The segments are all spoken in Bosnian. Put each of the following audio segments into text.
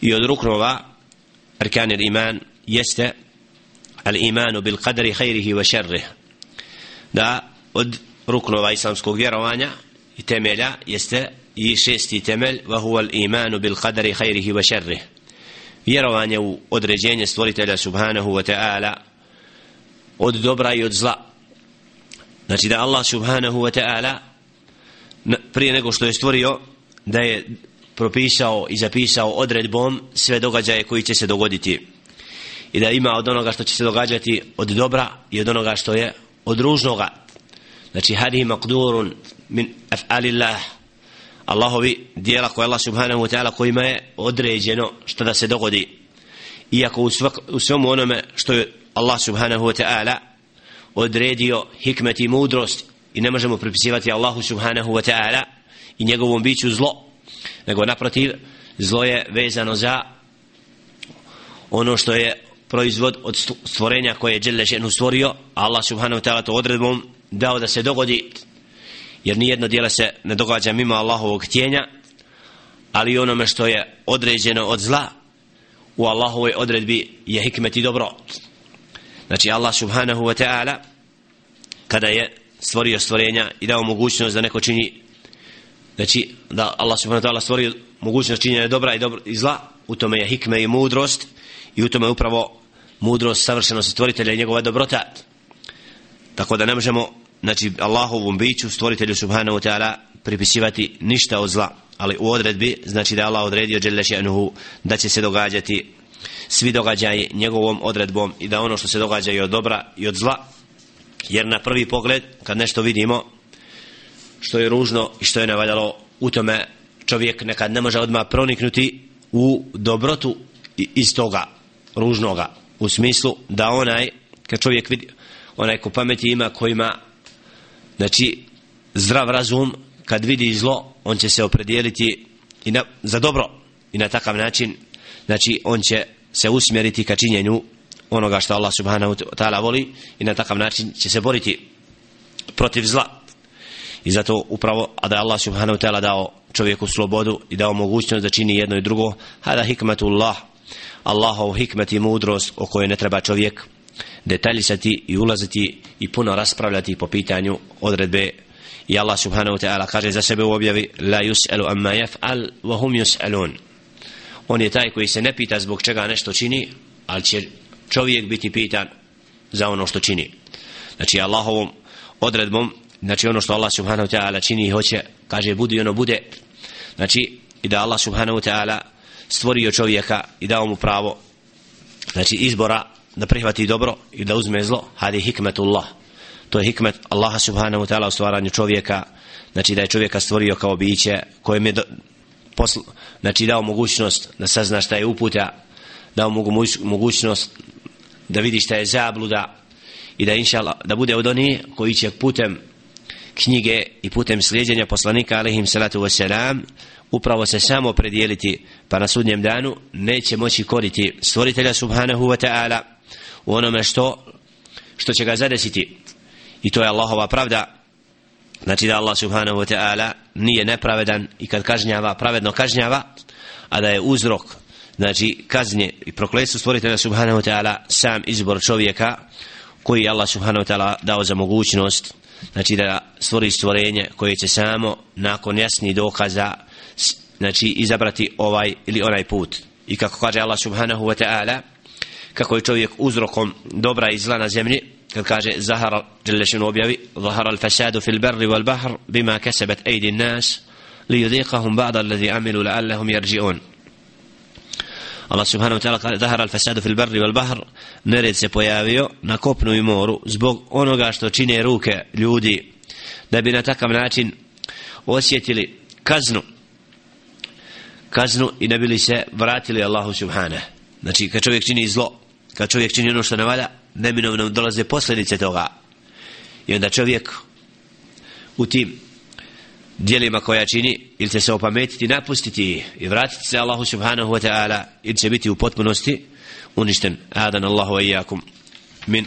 i od ruknova arkan iman jeste al imanu bil qadri khairihi wa sharrihi. Da od ruknova islamskog vjerovanja i temelja jeste i šesti temelj wa huwa al imanu bil qadri khairihi wa sharrihi. Vjerovanje u određenje stvoritelja subhanahu wa ta'ala od dobra i od zla. Znači da Allah subhanahu wa ta'ala prije nego što je stvorio da je propisao i zapisao odredbom sve događaje koji će se dogoditi. I da ima od onoga što će se događati od dobra i od onoga što je od ružnoga. Znači hadihi maqdurun min af'alillah. Allahovi dijela koje Allah subhanahu wa ta'ala kojima je određeno što da se dogodi. Iako u, svak, u svemu onome što je Allah subhanahu wa ta'ala odredio hikmet i mudrost i ne možemo pripisivati Allahu subhanahu wa ta'ala i njegovom biću zlo nego naprotiv zlo je vezano za ono što je proizvod od stvorenja koje je Đele ženu stvorio Allah subhanahu wa ta'ala to odredbom dao da se dogodi jer nijedno dijelo se ne događa mimo Allahovog htjenja ali onome što je određeno od zla u Allahovoj odredbi je hikmet i dobro. Znači Allah subhanahu wa ta'ala kada je stvorio stvorenja i dao mogućnost da neko čini znači da Allah subhanahu wa ta'ala stvorio mogućnost činjenja dobra i, dobro, i zla u tome je hikme i mudrost i u tome je upravo mudrost savršenosti stvoritelja i njegova dobrota. Tako da ne možemo znači Allahovom biću stvoritelju subhanahu wa ta'ala pripisivati ništa od zla. Ali u odredbi znači da Allah odredio dželle da će se događati svi događaji njegovom odredbom i da ono što se događa i od dobra i od zla. Jer na prvi pogled kad nešto vidimo što je ružno i što je navaljalo u tome čovjek nekad ne može odmah proniknuti u dobrotu iz toga ružnoga. U smislu da onaj kad čovjek vidi onaj ko pameti ima ko ima znači zdrav razum kad vidi zlo on će se opredijeliti i na, za dobro i na takav način znači on će se usmjeriti ka činjenju onoga što Allah subhanahu wa ta'ala voli i na takav način će se boriti protiv zla i zato upravo a da Allah subhanahu wa ta'ala dao čovjeku slobodu i dao mogućnost da čini jedno i drugo hada hikmatullah Allahov hikmet i mudrost o kojoj ne treba čovjek detaljisati i ulaziti i puno raspravljati po pitanju odredbe. I Allah subhanahu wa ta'ala kaže za sebe u objavi la yus'alu amma yaf'al wa hum yus'alun. On je taj koji se ne pita zbog čega nešto čini ali će čovjek biti pitan za ono što čini. Znači Allahovom odredbom znači ono što Allah subhanahu wa ta'ala čini i hoće kaže budi ono bude. Znači i da Allah subhanahu wa ta'ala stvorio čovjeka i dao mu pravo znači izbora da prihvati dobro i da uzme zlo. Hadi hikmetullah. To je hikmet Allaha subhanahu wa ta'ala u stvaranju čovjeka. Znači da je čovjeka stvorio kao biće kojem je do, posl, znači dao mogućnost da sazna šta je uputa dao mu mogućnost da vidi šta je zabluda i da inšala da bude od onih koji će putem knjige i putem slijedjenja poslanika alaihim salatu wasalam upravo se samo predijeliti pa na sudnjem danu neće moći koriti stvoritelja subhanahu wa ta'ala u onome što što će ga zadesiti. I to je Allahova pravda. Znači da Allah subhanahu wa ta'ala nije nepravedan i kad kažnjava pravedno kažnjava a da je uzrok znači kaznje i prokletstvo stvoritelja subhanahu wa ta'ala sam izbor čovjeka koji Allah subhanahu wa ta'ala dao za mogućnost znači da stvori stvorenje koje će samo nakon jasnih dokaza znači izabrati ovaj ili onaj put. I kako kaže Allah subhanahu wa ta'ala kako je čovjek uzrokom dobra i zla na zemlji kad kaže zahara dželešinu objavi zahara al-fasadu fil barri wal bahr bima kasabat aydin nas li yudhiqahum ba'd alladhi amilu la'allahum yarji'un. Allah subhanahu wa ta'ala kaže zahara al-fasadu fil barri wal bahr nered se pojavio na kopnu i moru zbog onoga što čine ruke ljudi da bi na takav način osjetili kaznu. Kaznu i ne bili se vratili Allahu subhanahu. Znači kad čovjek čini zlo kad čovjek čini ono što ne valja neminovno dolaze posljedice toga. I onda čovjek u tim dijelima koja čini ili će se opametiti napustiti i vratiti se Allahu subhanahu wa ta'ala ili će biti u potpunosti uništen. Adan Allahu wa iyakum min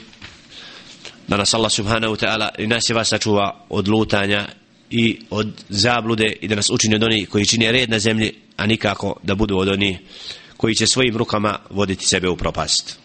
da nas Allah subhanahu wa ta'ala i nas je vas sačuva od lutanja i od zablude i da nas učini od onih koji čini red na zemlji a nikako da budu od onih koji će svojim rukama voditi sebe u propast.